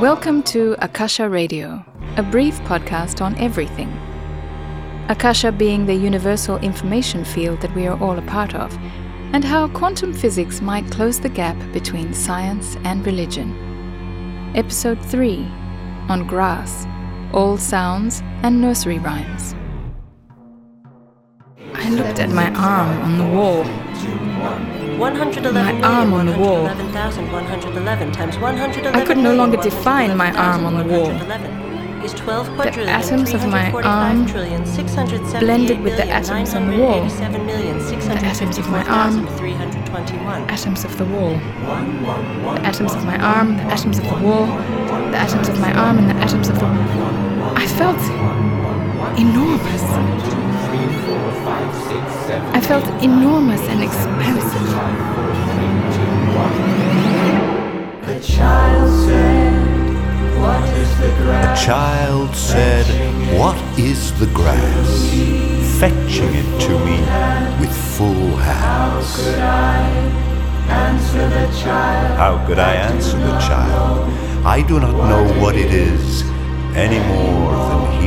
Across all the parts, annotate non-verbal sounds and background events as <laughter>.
Welcome to Akasha Radio, a brief podcast on everything. Akasha being the universal information field that we are all a part of, and how quantum physics might close the gap between science and religion. Episode 3 on grass, all sounds, and nursery rhymes. I looked at my arm on the wall. 111 My arm on the wall. 111,111 times 111 I could no longer define my arm on the wall. is 12 The atoms of my arm blended with the atoms on the wall. 987 million, The atoms of my arm. 654,321. Atoms of the wall. The atoms of my arm, the atoms of the wall, the atoms of my arm, and the atoms of the. Wall. I felt enormous. I felt enormous and expansive. The child said, What is the The grass? child said, What is the grass? Fetching it to me with full hands. Could I answer the child? How could I answer the child? I do not know what it is any more than he.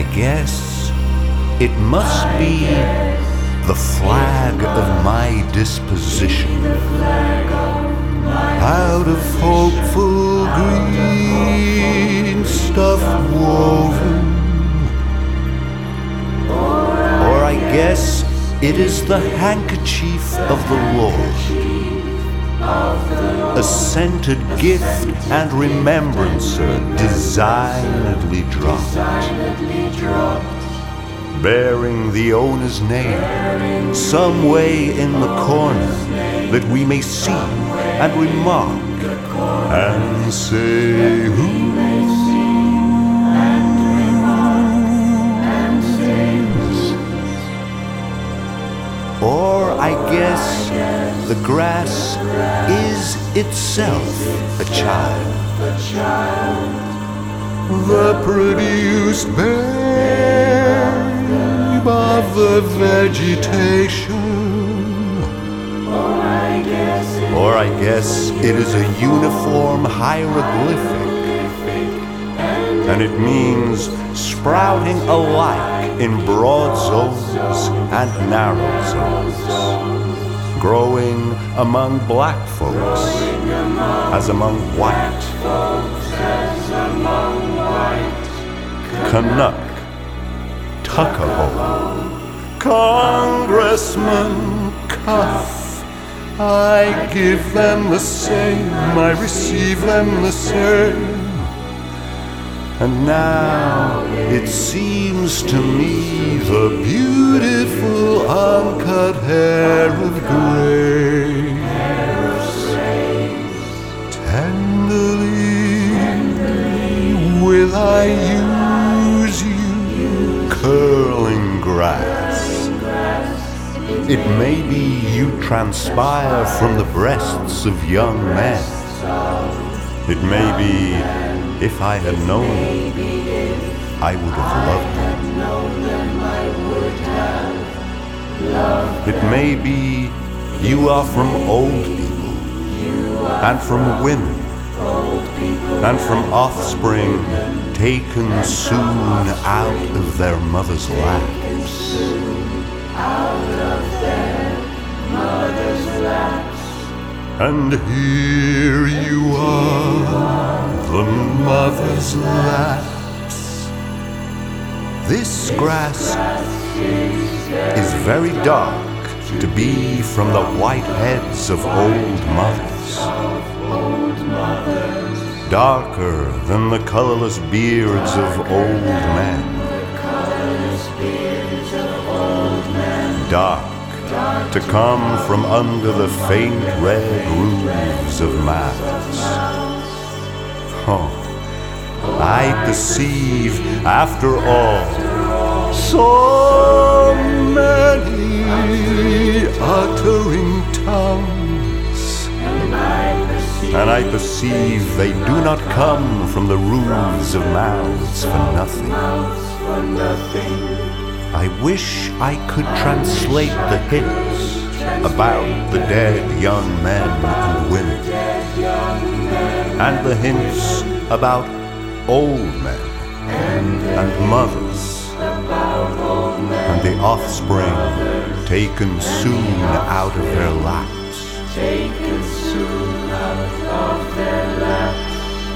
I guess it must be the flag of my disposition. Out of hopeful green stuff woven. Or I guess it is the handkerchief of the Lord a scented gift and remembrancer designedly dropped, bearing the owner's name, some way in the corner that we may see and remark and say, Who. Or I guess the grass is itself a child. The prettiest babe of the vegetation. Or I guess it is a uniform hieroglyphic. And it means sprouting alike in broad zones and narrow zones. Growing among black folks as among white. Canuck, Tuckahoe, Congressman Cuff. I give them the same, I receive them the same. And now it seems to me the beautiful uncut hair of grace tenderly will I use you, curling grass. It may be you transpire from the breasts of young men. It may be if I had known them, I would have loved them. It may be you are from old people, and from women, and from offspring taken soon out of their mother's laps. And here you are, the mother's laps. This grass is very dark to be from the white heads of old mothers. Darker than the colorless beards of old men. Dark to come from under the faint red roofs of mouths. Oh, I perceive, after all, so many uttering tongues. And I perceive they do not come from the roofs of mouths for nothing. I wish I could translate the hints about the dead young men and women, and the hints about old men and mothers, and the offspring taken soon out of their laps.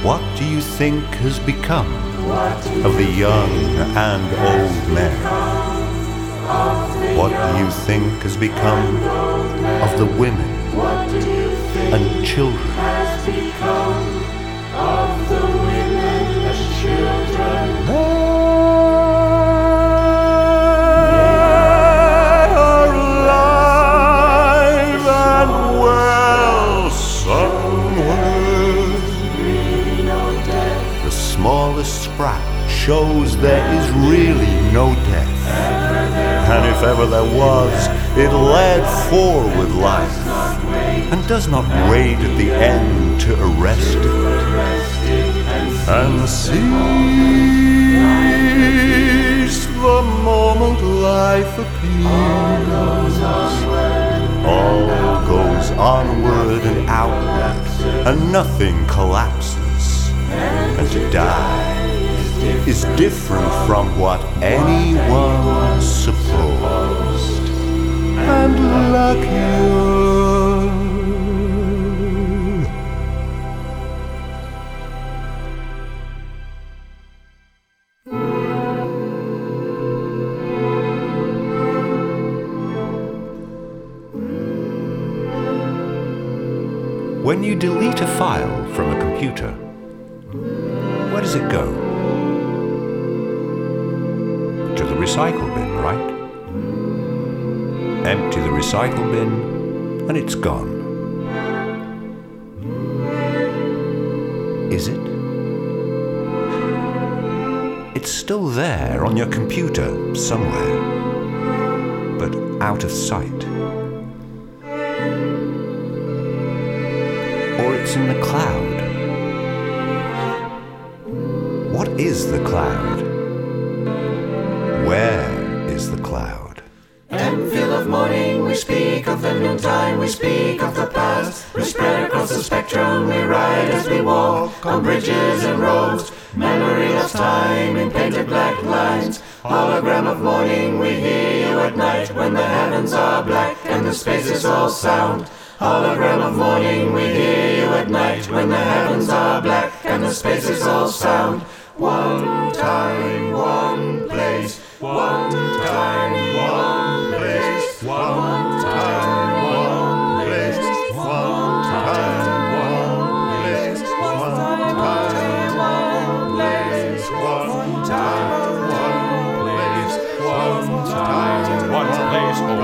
What do you think has become of the young and old men? What do you think has become of the women and children? They are alive and well somewhere. The smallest scratch shows there is really no. And if ever there was, it led forward life and does not wait at the end to arrest it. And seize the moment life appears. All goes onward and outward, and nothing collapses. And to die is different from what anyone supposed. And luckier. When you delete a file from a computer, where does it go? Recycle bin, right? Empty the recycle bin, and it's gone. Is it? It's still there on your computer somewhere, but out of sight. Or it's in the cloud. What is the cloud? Speak time, we speak of the past. We spread across the spectrum, we ride as we walk on bridges and roads. Memory of time in painted black lines. Hologram of morning, we hear you at night when the heavens are black and the spaces all sound. Hologram of morning, we hear you at night when the heavens are black and the spaces all sound. One time, one place, one time, one place, one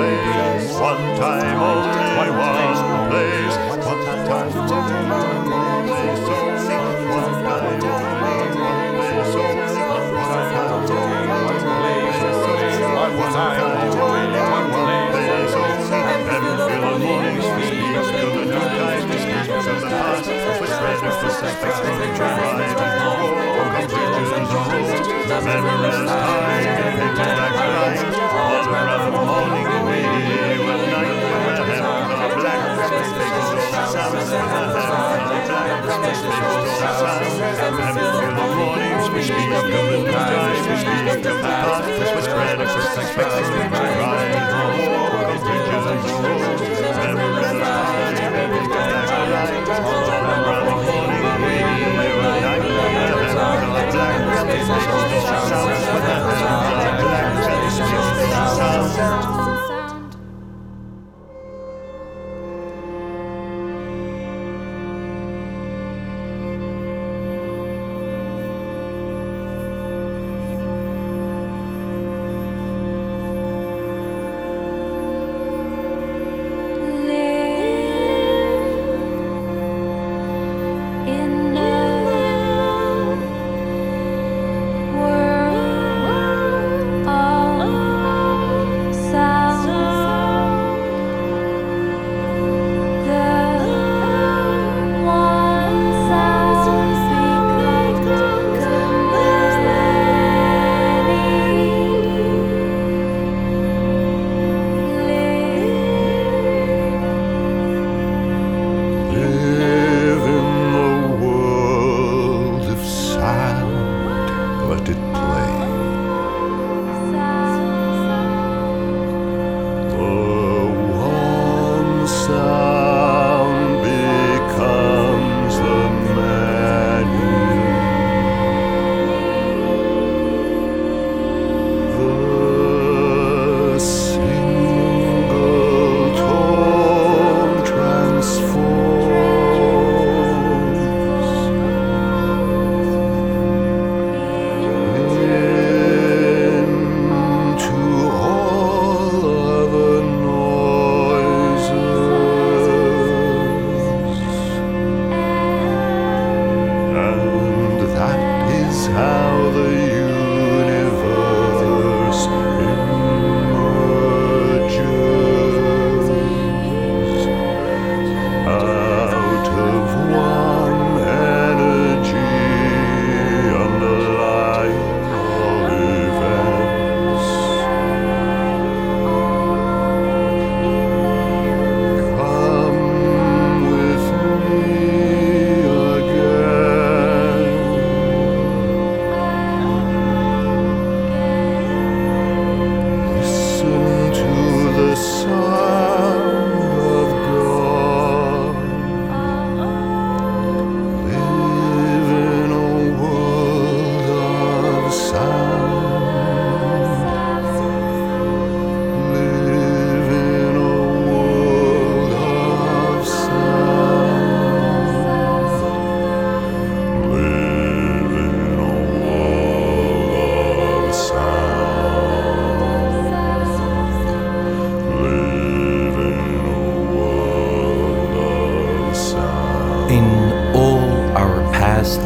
place, one time, only one place, one time, only, one place, one time, only, one place, one time, only, one across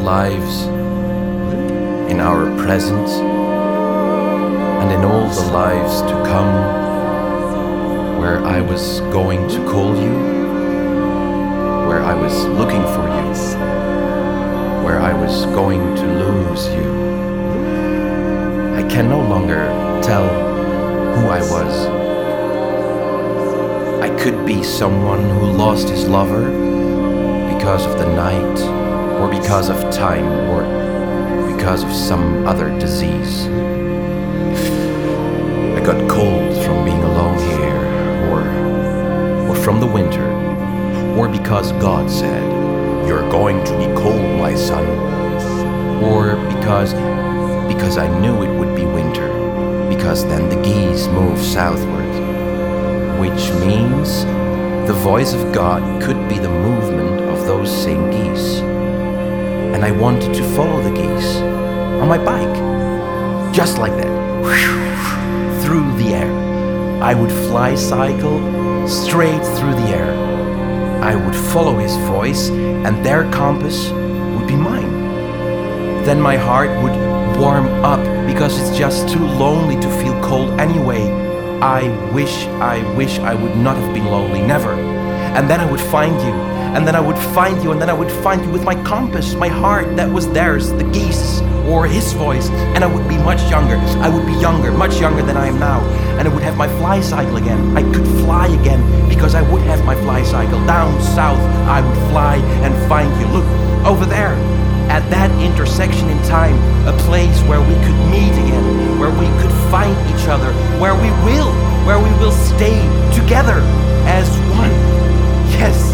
lives, in our present, and in all the lives to come, where I was going to call you, where I was looking for you, where I was going to lose you. I can no longer tell who I was. I could be someone who lost his lover because of the night, or because of time, or because of some other disease. I got cold from being alone here, or, or from the winter, or because God said, You're going to be cold, my son, or because, because I knew it would be winter, because then the geese move southward, which means the voice of God could be the movement of those same geese. And I wanted to follow the geese on my bike, just like that, through the air. I would fly cycle straight through the air. I would follow his voice, and their compass would be mine. Then my heart would warm up because it's just too lonely to feel cold anyway. I wish, I wish I would not have been lonely, never. And then I would find you, and then I would find you, and then I would find you with my compass, my heart that was theirs, the geese, or his voice, and I would be much younger. I would be younger, much younger than I am now, and I would have my fly cycle again. I could fly again because I would have my fly cycle. Down south, I would fly and find you. Look, over there, at that intersection in time, a place where we could meet again, where we could find each other, where we will, where we will stay together as one. Yes,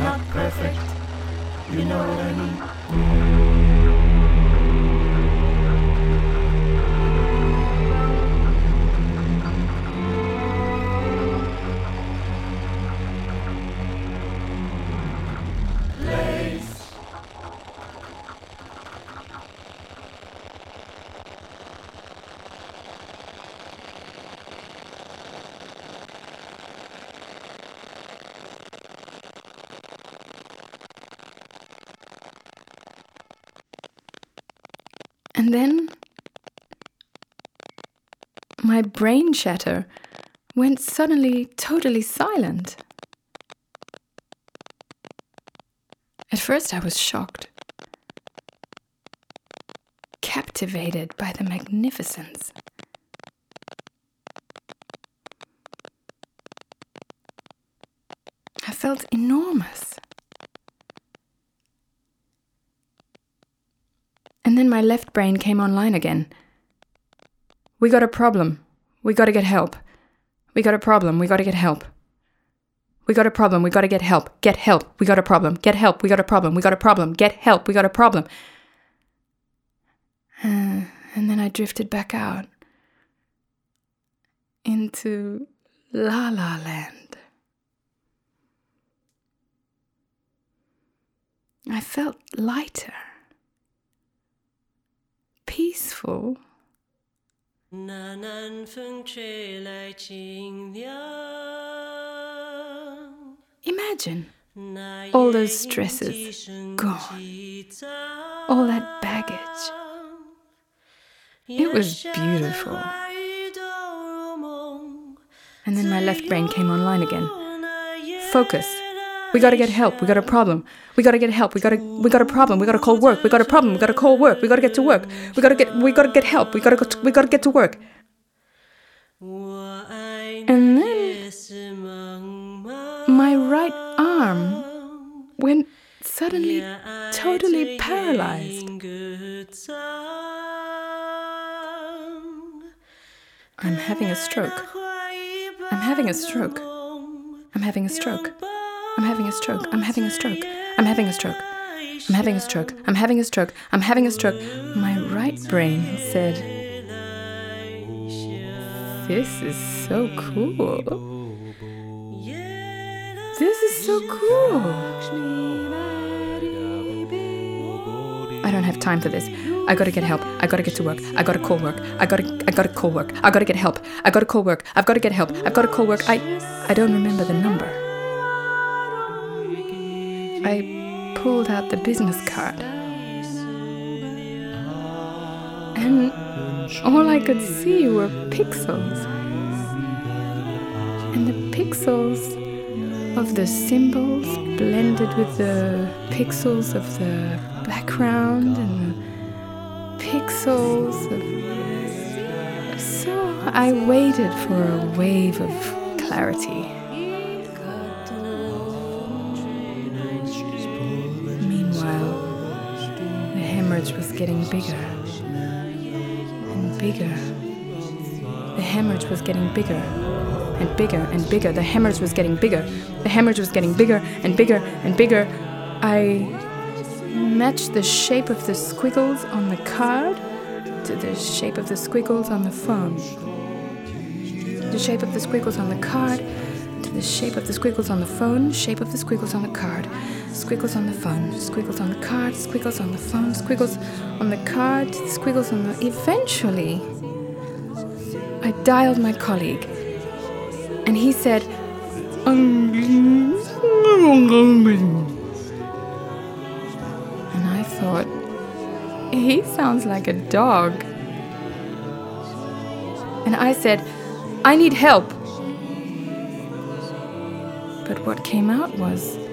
not perfect, you know what I mean. Brain chatter went suddenly totally silent. At first, I was shocked, captivated by the magnificence. I felt enormous. And then my left brain came online again. We got a problem. We gotta get help. We got a problem. We gotta get help. We got a problem. We gotta get help. Get help. We got a problem. Get help. We got a problem. We got a problem. Get help. We got a problem. <sighs> And then I drifted back out into La La Land. I felt lighter peaceful. 那南风吹来清凉， Imagine 那 all 夜 those stresses 莺声 gone, 激荡 all that baggage. It was 眼下的 beautiful. 话语都如梦 And then my left brain came online again. 那夜 Focus. We gotta get help. We got a problem. We gotta get help. We gotta we got a problem. We gotta call work. We got a problem. We gotta call work. We gotta get to work. We gotta get we gotta get help. We gotta go to, we gotta get to work. And then my right arm went suddenly totally paralyzed. I'm having a stroke. I'm having a stroke. I'm having a stroke. I'm having a stroke. I'm having a stroke. I'm having a stroke. I'm having a stroke. I'm having a stroke. I'm having a stroke. My right brain said, This is so cool. This is so cool. I don't have time for this. I gotta get help. I gotta get to work. I gotta call work. I gotta I gotta call work. I gotta get help. I gotta call work. I've gotta get help. I've gotta call work. I I don't remember the number. I pulled out the business card. And all I could see were pixels. And the pixels of the symbols blended with the pixels of the background and the pixels of. So I waited for a wave of clarity. Getting bigger and bigger. The hemorrhage was getting bigger and bigger and bigger. The hemorrhage was getting bigger. The hemorrhage was getting bigger and bigger and bigger. I matched the shape of the squiggles on the card to the shape of the squiggles on the phone. The shape of the squiggles on the card to the shape of the squiggles on the phone, shape of the squiggles on the card, squiggles on the phone, squiggles on the card, squiggles on the phone, squiggles on the card, squiggles on the. Eventually, I dialed my colleague, and he said, and I thought, he sounds like a dog. And I said, I need help. But what came out was.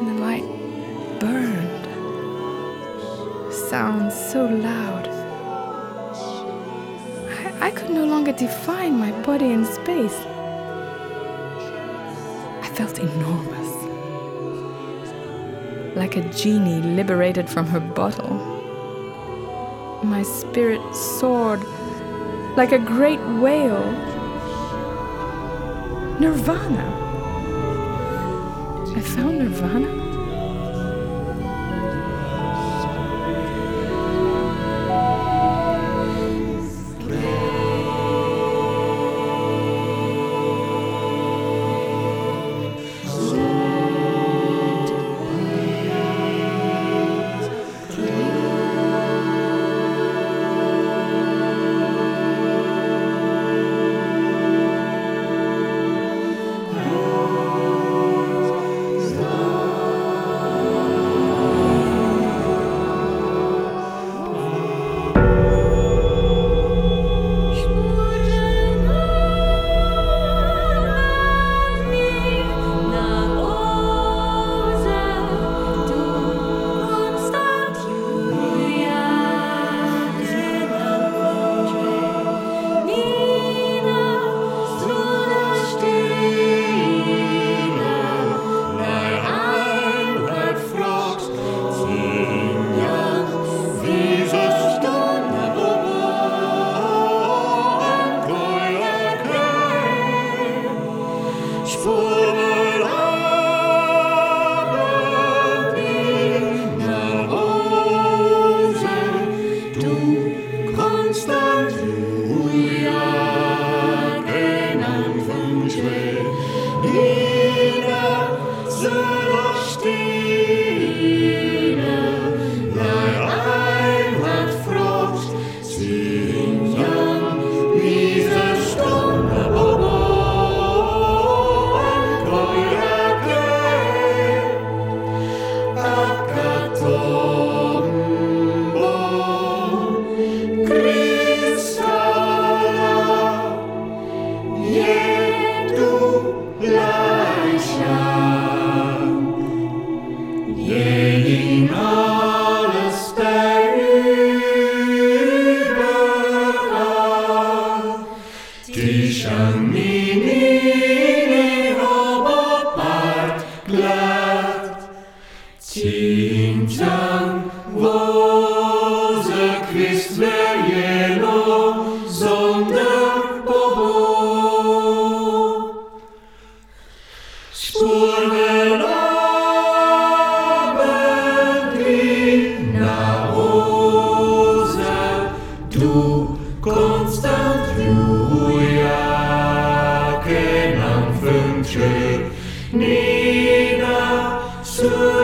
The light burned. Sounds so loud. I I could no longer define my body in space. I felt enormous. Like a genie liberated from her bottle. My spirit soared like a great whale. Nirvana. I found Nirvana? You've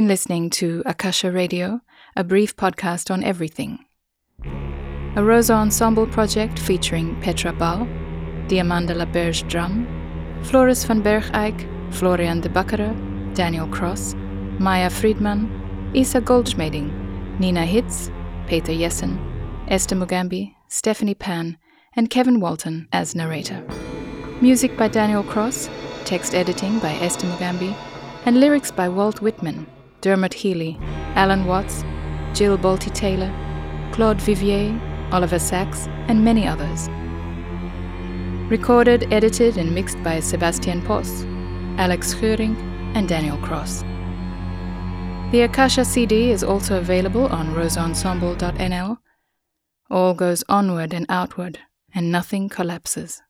been listening to Akasha Radio, a brief podcast on everything. A Rosa Ensemble project featuring Petra Bal, the Amanda Laberge drum, Floris van Bergijk, Florian de Bakkere, Daniel Cross, Maya Friedman, Isa Goldschmeding, Nina Hitz, Peter Jessen, Esther Mugambi, Stephanie Pan, and Kevin Walton as narrator. Music by Daniel Cross, text editing by Esther Mugambi, and lyrics by Walt Whitman, Dermot Healy, Alan Watts, Jill Bolte Taylor, Claude Vivier, Oliver Sacks, and many others. Recorded, edited, and mixed by Sebastian Poss, Alex Höring, and Daniel Cross. The Akasha CD is also available on rosaensemble.nl. All goes onward and outward, and nothing collapses.